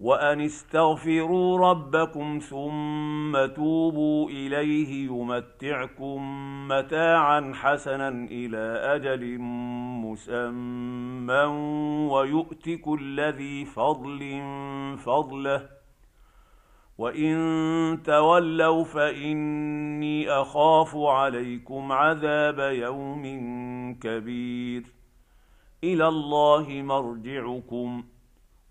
وأن استغفروا ربكم ثم توبوا إليه يمتعكم متاعا حسنا إلى أجل مسمى ويؤت كل ذي فضل فضله. وإن تولوا فإني أخاف عليكم عذاب يوم كبير. إلى الله مرجعكم.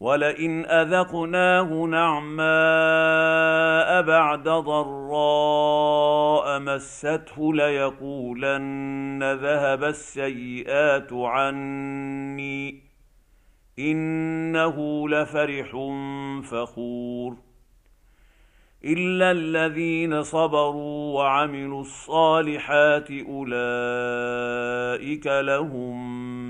ولئن اذقناه نعماء بعد ضراء مسته ليقولن ذهب السيئات عني انه لفرح فخور الا الذين صبروا وعملوا الصالحات اولئك لهم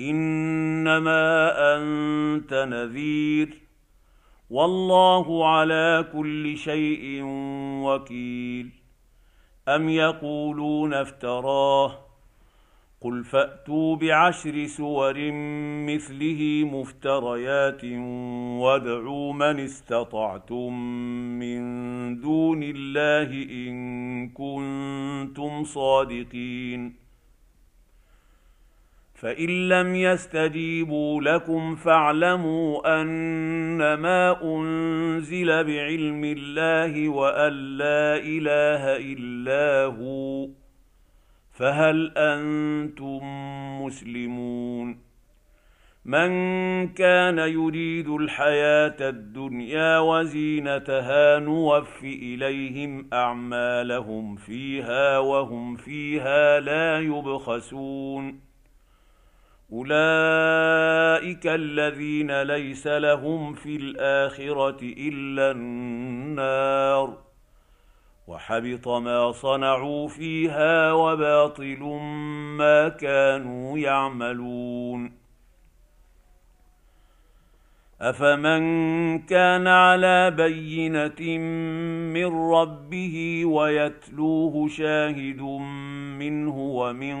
إنما أنت نذير والله على كل شيء وكيل أم يقولون افتراه قل فأتوا بعشر سور مثله مفتريات وادعوا من استطعتم من دون الله إن كنتم صادقين فان لم يستجيبوا لكم فاعلموا انما انزل بعلم الله وان لا اله الا هو فهل أنتم مسلمون من كان يريد الحياة الدنيا وزينتها نوف اليهم اعمالهم فيها وهم فيها لا يبخسون اولئك الذين ليس لهم في الاخره الا النار وحبط ما صنعوا فيها وباطل ما كانوا يعملون افمن كان على بينه من ربه ويتلوه شاهد منه ومن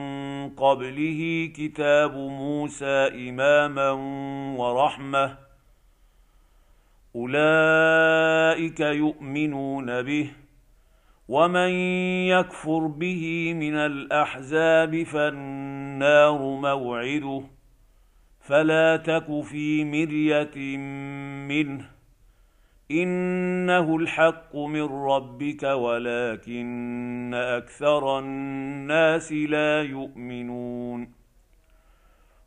قبله كتاب موسى اماما ورحمه اولئك يؤمنون به ومن يكفر به من الاحزاب فالنار موعده فلا تك في مرية منه. إنه الحق من ربك ولكن أكثر الناس لا يؤمنون.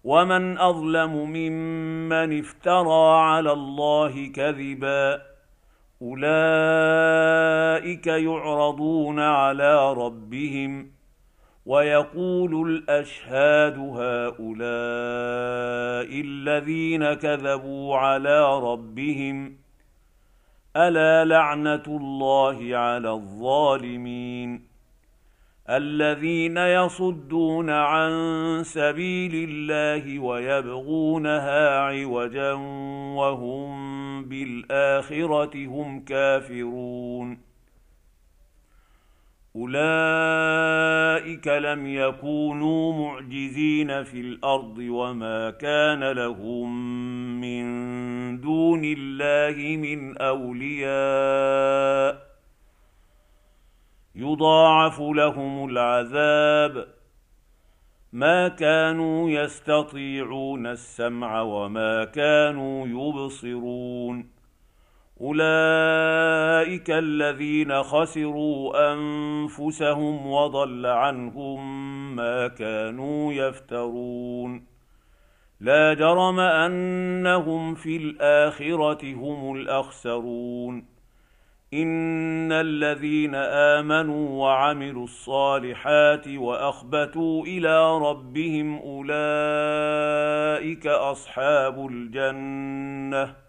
ومن أظلم ممن افترى على الله كذبا أولئك يعرضون على ربهم. ويقول الأشهاد هؤلاء الذين كذبوا على ربهم ألا لعنة الله على الظالمين؟ الذين يصدون عن سبيل الله ويبغونها عوجا وهم بالآخرة هم كافرون. اولئك لم يكونوا معجزين في الأرض وما كان لهم من دون الله من اولياء يضاعف لهم العذاب ما كانوا يستطيعون السمع وما كانوا يبصرون أولئك الذين خسروا أنفسهم وضل عنهم ما كانوا يفترون. لا جرم أنهم في الآخرة هم الأخسرون. إن الذين آمنوا وعملوا الصالحات وأخبتوا إلى ربهم أولئك أصحاب الجنة.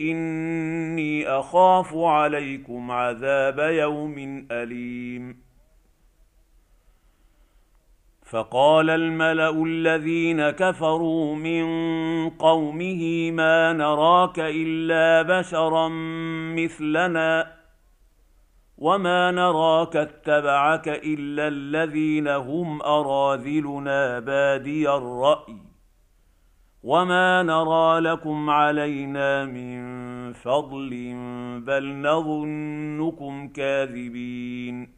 إني أخاف عليكم عذاب يوم أليم. فقال الملأ الذين كفروا من قومه ما نراك إلا بشرا مثلنا وما نراك اتبعك إلا الذين هم أراذلنا بادي الرأي. وما نرى لكم علينا من فضل بل نظنكم كاذبين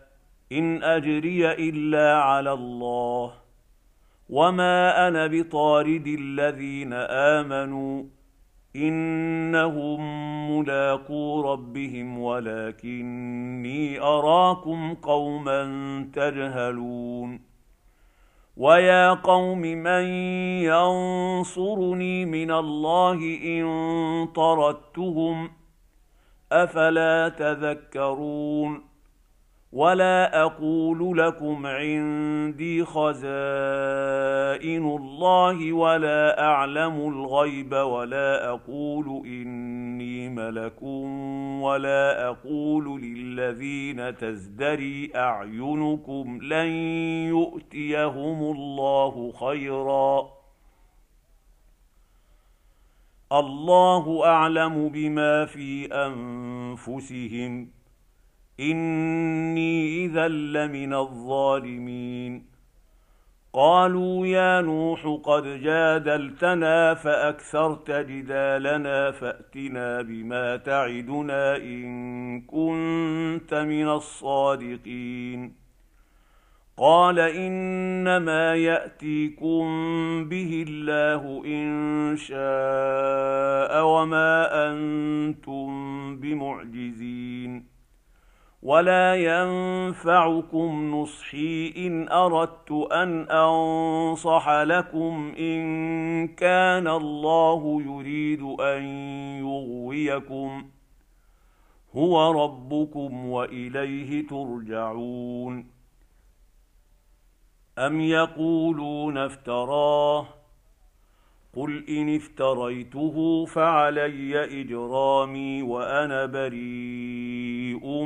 إن أجري إلا على الله وما أنا بطارد الذين آمنوا إنهم ملاقو ربهم ولكني أراكم قوما تجهلون ويا قوم من ينصرني من الله إن طردتهم أفلا تذكرون ولا أقول لكم عندي خزائن الله ولا اعلم الغيب ولا أقول اني ملك ولا أقول للذين تزدري اعينكم لن يؤتيهم الله خيرا الله اعلم بما في انفسهم إني إذا لمن الظالمين. قالوا يا نوح قد جادلتنا فأكثرت جدالنا فأتنا بما تعدنا إن كنت من الصادقين. قال إنما يأتيكم به الله إن شاء وما أنتم بمعجزين. ولا ينفعكم نصحي ان اردت ان انصح لكم ان كان الله يريد ان يغويكم هو ربكم واليه ترجعون ام يقولون افتراه قل ان افتريته فعلي اجرامي وأنا بريء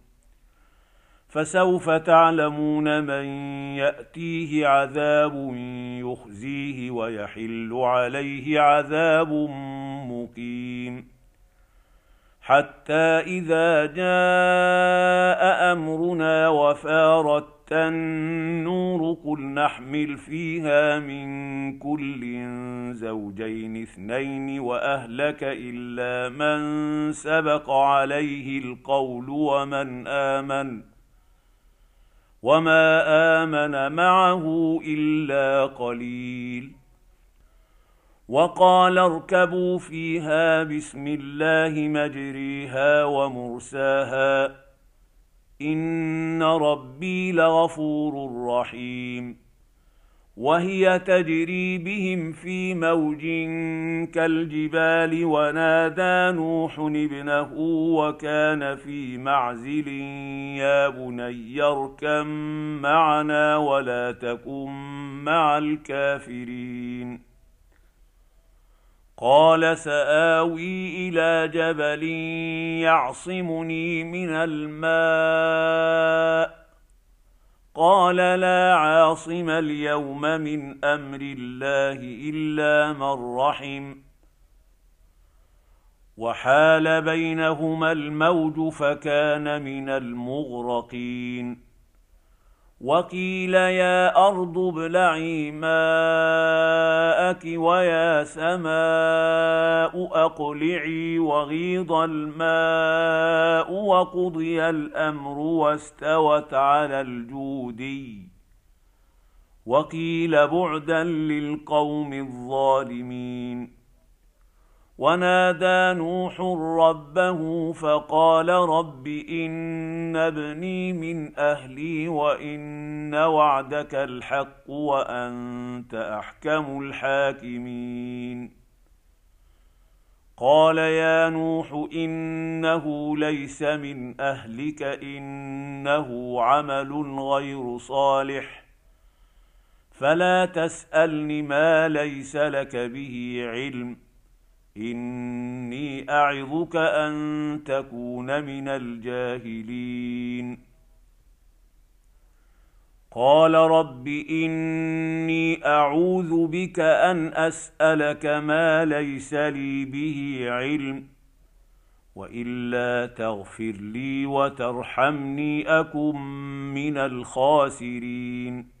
فسوف تعلمون من يأتيه عذاب يخزيه ويحل عليه عذاب مقيم. حتى إذا جاء أمرنا وفارت النور قل نحمل فيها من كل زوجين اثنين وأهلك إلا من سبق عليه القول ومن آمن. وما امن معه الا قليل. وقال اركبوا فيها بسم الله مجريها ومرساها ان ربي لغفور رحيم. وهي تجري بهم في موج كالجبال ونادى نوح ابنه وكان في معزل يا بني اركم معنا ولا تكن مع الكافرين. قال سآوي إلى جبل يعصمني من الماء قال لا عاصم اليوم من أمر الله إلا من رحم. وحال بينهما الموج فكان من المغرقين. وقيل يا ارض ابلعي ماءك ويا سماء اقلعي وغيض الماء وقضي الامر واستوت على الجودي وقيل بعدا للقوم الظالمين ونادى نوح ربه فقال رب إن ابني من أهلي وإن وعدك الحق وأنت أحكم الحاكمين. قال يا نوح إنه ليس من أهلك إنه عمل غير صالح. فلا تسألني ما ليس لك به علم. إني أعظك أن تكون من الجاهلين. قال رب إني أعوذ بك أن أسألك ما ليس لي به علم وإلا تغفر لي وترحمني أكن من الخاسرين.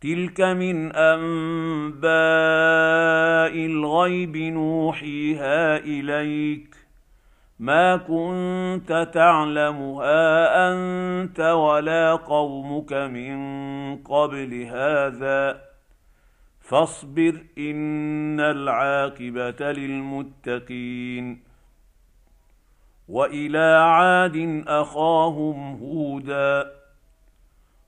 تلك من انباء الغيب نوحيها اليك ما كنت تعلمها انت ولا قومك من قبل هذا فاصبر ان العاقبه للمتقين والى عاد اخاهم هودا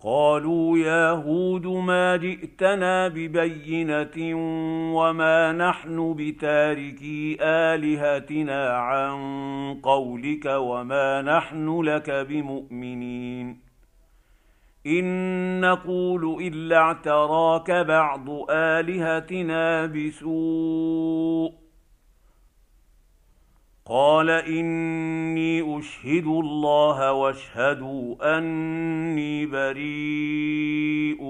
قالوا يا هود ما جئتنا ببينة وما نحن بتاركي آلهتنا عن قولك وما نحن لك بمؤمنين. إن نقول إلا اعتراك بعض آلهتنا بسوء. قال اني اشهد الله واشهدوا اني بريء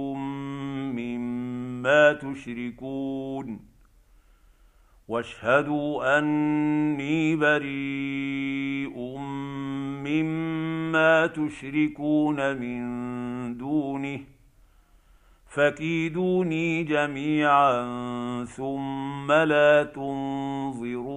مما تشركون واشهدوا اني بريء مما تشركون من دونه فكيدوني جميعا ثم لا تنظرون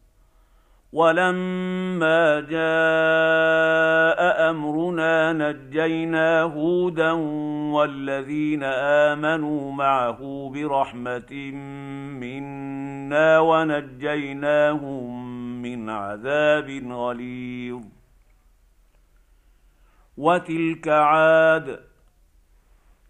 ولما جاء أمرنا نجينا هودا والذين آمنوا معه برحمة منا ونجيناهم من عذاب غليظ. وتلك عاد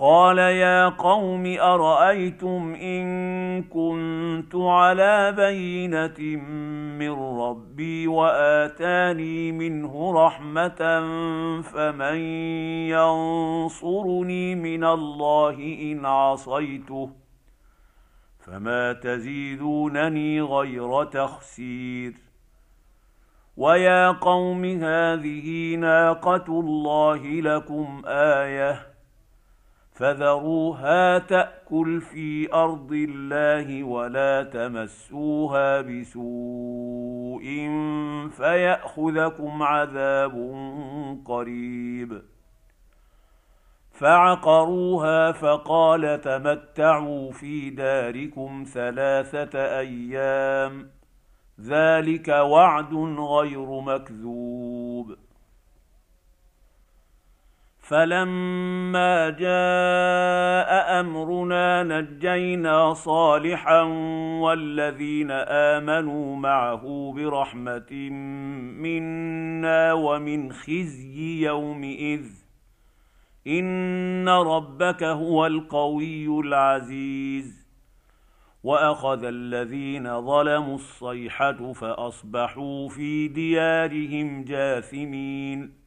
قال يا قوم أرأيتم إن كنت على بينة من ربي وآتاني منه رحمة فمن ينصرني من الله إن عصيته فما تزيدونني غير تخسير ويا قوم هذه ناقة الله لكم آية فذروها تأكل في أرض الله ولا تمسوها بسوء فيأخذكم عذاب قريب. فعقروها فقال تمتعوا في داركم ثلاثة أيام ذلك وعد غير مكذوب. فلما جاء أمرنا نجينا صالحا والذين آمنوا معه برحمة منا ومن خزي يومئذ. إن ربك هو القوي العزيز. وأخذ الذين ظلموا الصيحة فأصبحوا في ديارهم جاثمين.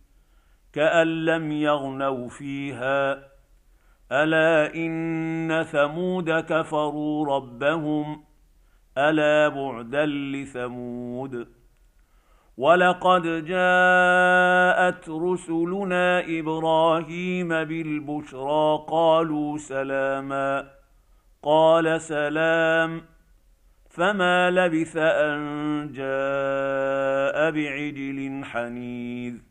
كأن لم يغنوا فيها. ألا إن ثمود كفروا ربهم. ألا بعدا لثمود. ولقد جاءت رسلنا إبراهيم بالبشرى قالوا سلاما. قال سلام. فما لبث أن جاء بعجل حنيذ.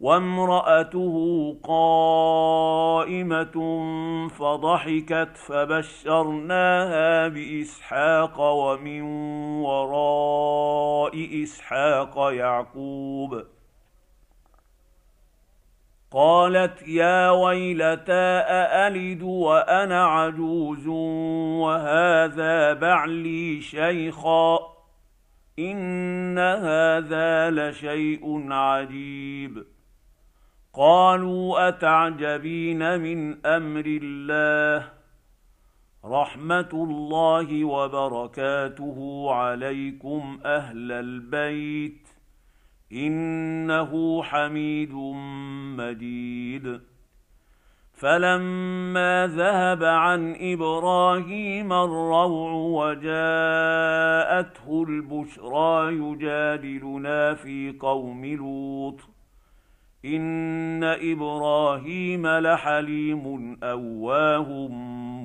وامرأته قائمة فضحكت فبشرناها بإسحاق ومن وراء إسحاق يعقوب. قالت يا ويلتى أألد وأنا عجوز وهذا بعلي شيخا؟ إن هذا لشيء عجيب. قالوا أتعجبين من أمر الله؟ رحمة الله وبركاته عليكم أهل البيت. إنه حميد مجيد. فلما ذهب عن إبراهيم الروع وجاءته البشرى يجادلنا في قوم لوط. ان إبراهيم لحليم اواه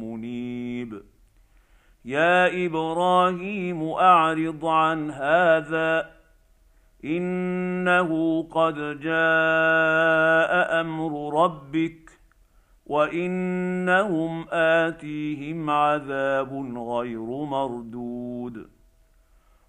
منيب. يا إبراهيم اعرض عن هذا انه قد جاء أمر ربك وانهم اتيهم عذاب غير مردود.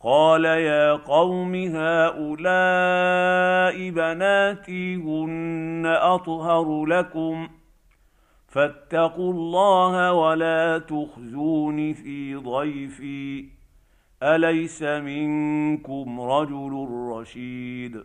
قال يا قوم هؤلاء بناتي هن أطهر لكم فاتقوا الله ولا تخزون في ضيفي أليس منكم رجل رشيد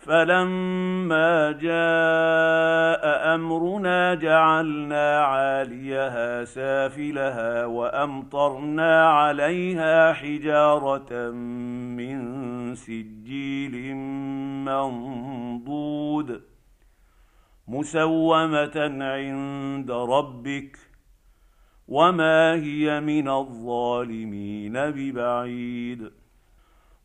فلما جاء أمرنا جعلنا عاليها سافلها وأمطرنا عليها حجارة من سجيل منضود مسومة عند ربك وما هي من الظالمين ببعيد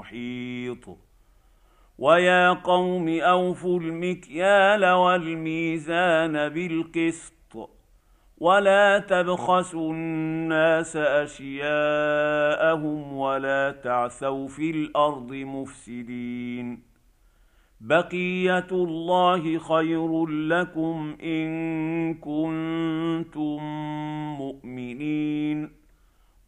محيط ويا قوم أوفوا المكيال والميزان بالقسط. ولا تبخسوا الناس أشياءهم ولا تعثوا في الأرض مفسدين. بقية الله خير لكم إن كنتم مؤمنين.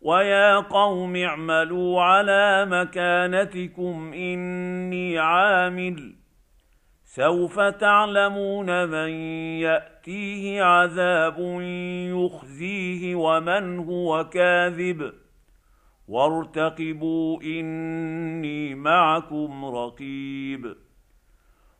ويا قوم اعملوا على مكانتكم اني عامل سوف تعلمون من ياتيه عذاب يخزيه ومن هو كاذب وارتقبوا اني معكم رقيب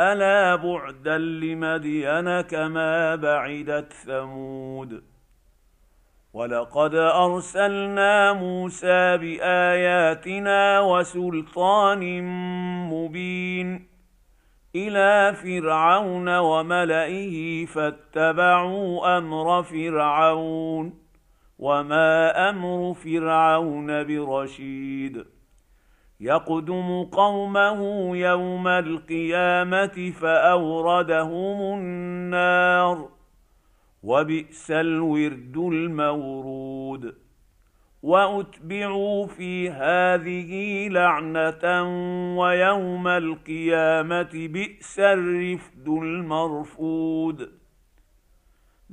الا بعدا لمدين كما بعدت ثمود ولقد ارسلنا موسى باياتنا وسلطان مبين إلى فرعون وملئه فاتبعوا أمر فرعون وما أمر فرعون برشيد يقدم قومه يوم القيامة فأوردهم النار. وبئس الورد المورود. وأتبعوا في هذه لعنة ويوم القيامة بئس الرفد المرفود.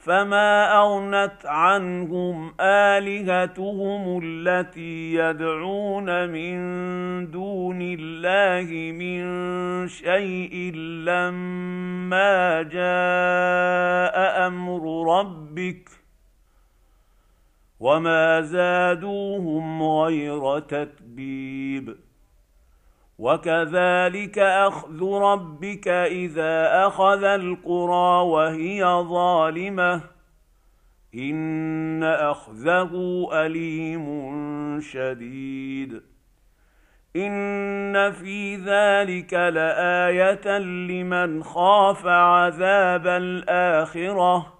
فما اغنت عنهم الهتهم التي يدعون من دون الله من شيء لما جاء أمر ربك وما زادوهم غير تتبيب وكذلك أخذ ربك إذا أخذ القرى وهي ظالمة. إن أخذه أليم شديد. إن في ذلك لآية لمن خاف عذاب الآخرة.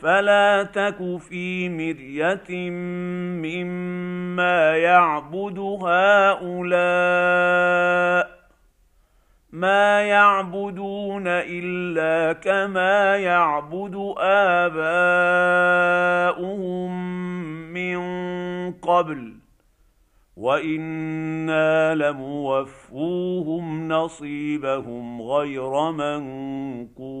فلا تك في مرية مما يعبد هؤلاء ما يعبدون إلا كما يعبد آباؤهم من قبل وإنا لموفوهم نصيبهم غير منقوص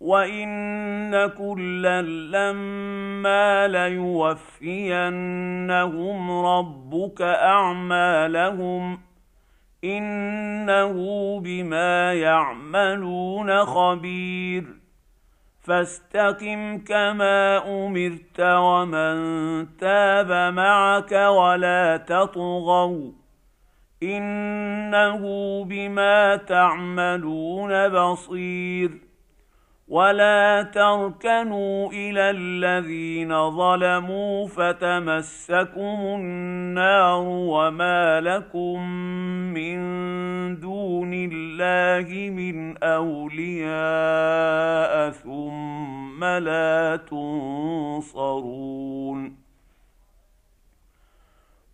وان كلا لما ليوفينهم ربك اعمالهم انه بما يعملون خبير فاستقم كما امرت ومن تاب معك ولا تطغوا انه بما تعملون بصير ولا تركنوا إلى الذين ظلموا فتمسكم النار وما لكم من دون الله من اولياء ثم لا تنصرون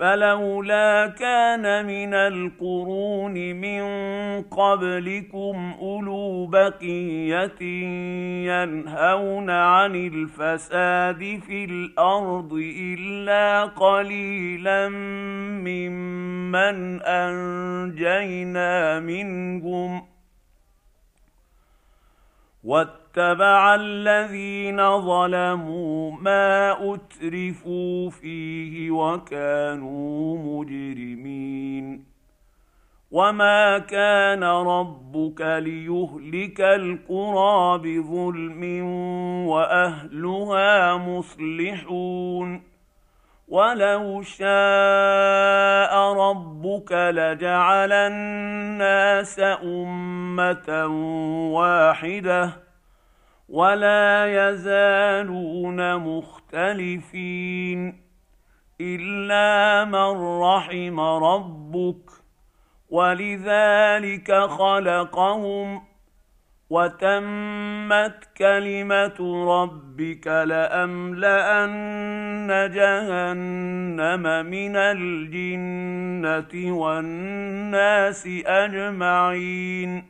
فلولا كان من القرون من قبلكم أولو بقية ينهون عن الفساد في الأرض إلا قليلا ممن أنجينا منهم واتبع الذين ظلموا ما أترفوا فيه وكانوا مجرمين. وما كان ربك ليهلك القرى بظلم وأهلها مصلحون. ولو شاء ربك لجعل الناس أمة واحدة ولا يزالون مختلفين إلا من رحم ربك ولذلك خلقهم وتمت كلمة ربك لأملأن جهنم من الجنة والناس أجمعين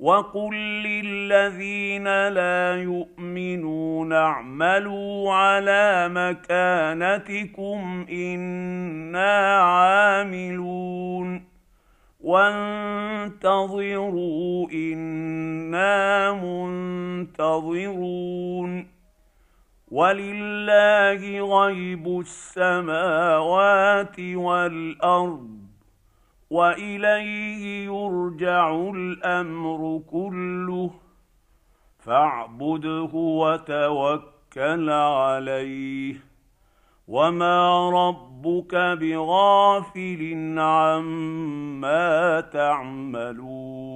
وقل للذين لا يؤمنون اعملوا على مكانتكم أنا عاملون وانتظروا أنا منتظرون ولله غيب السماوات والارض واليه يرجع الامر كله فاعبده وتوكل عليه وما ربك بغافل عما تعملون